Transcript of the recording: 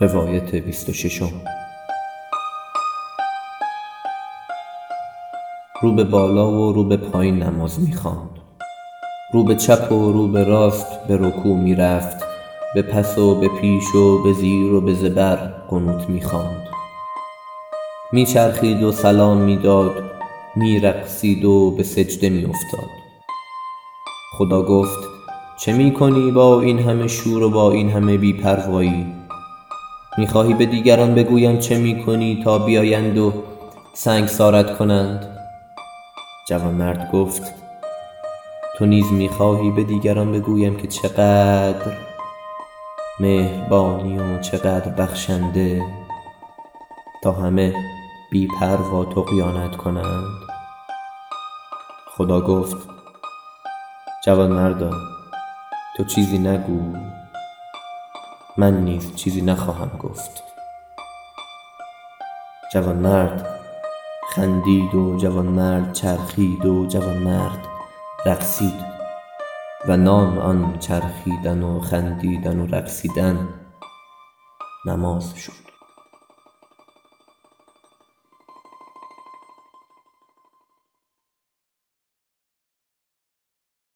روایت بیست و ششم. رو به بالا و رو به پایین نماز می خواند رو به چپ و رو به راست به رکوع می رفت به پس و به پیش و به زیر و به زبر قنوت می خواند می چرخید و سلام می داد می رقصید و به سجده می افتاد خدا گفت چه می کنی با این همه شور و با این همه بی پروایی می خواهی به دیگران بگویم چه می کنی تا بیایند و سنگسارت کنند؟ جوانمرد گفت تو نیز می خواهی به دیگران بگویم که چقدر مهربانی و چقدر بخشنده تا همه بی پروا طغیانت کنند؟ خدا گفت جوانمردا تو چیزی نگو. من نیز چیزی نخواهم گفت. جوانمرد خندید و جوانمرد چرخید و جوانمرد رقصید و نام آن چرخیدن و خندیدن و رقصیدن نماز شد.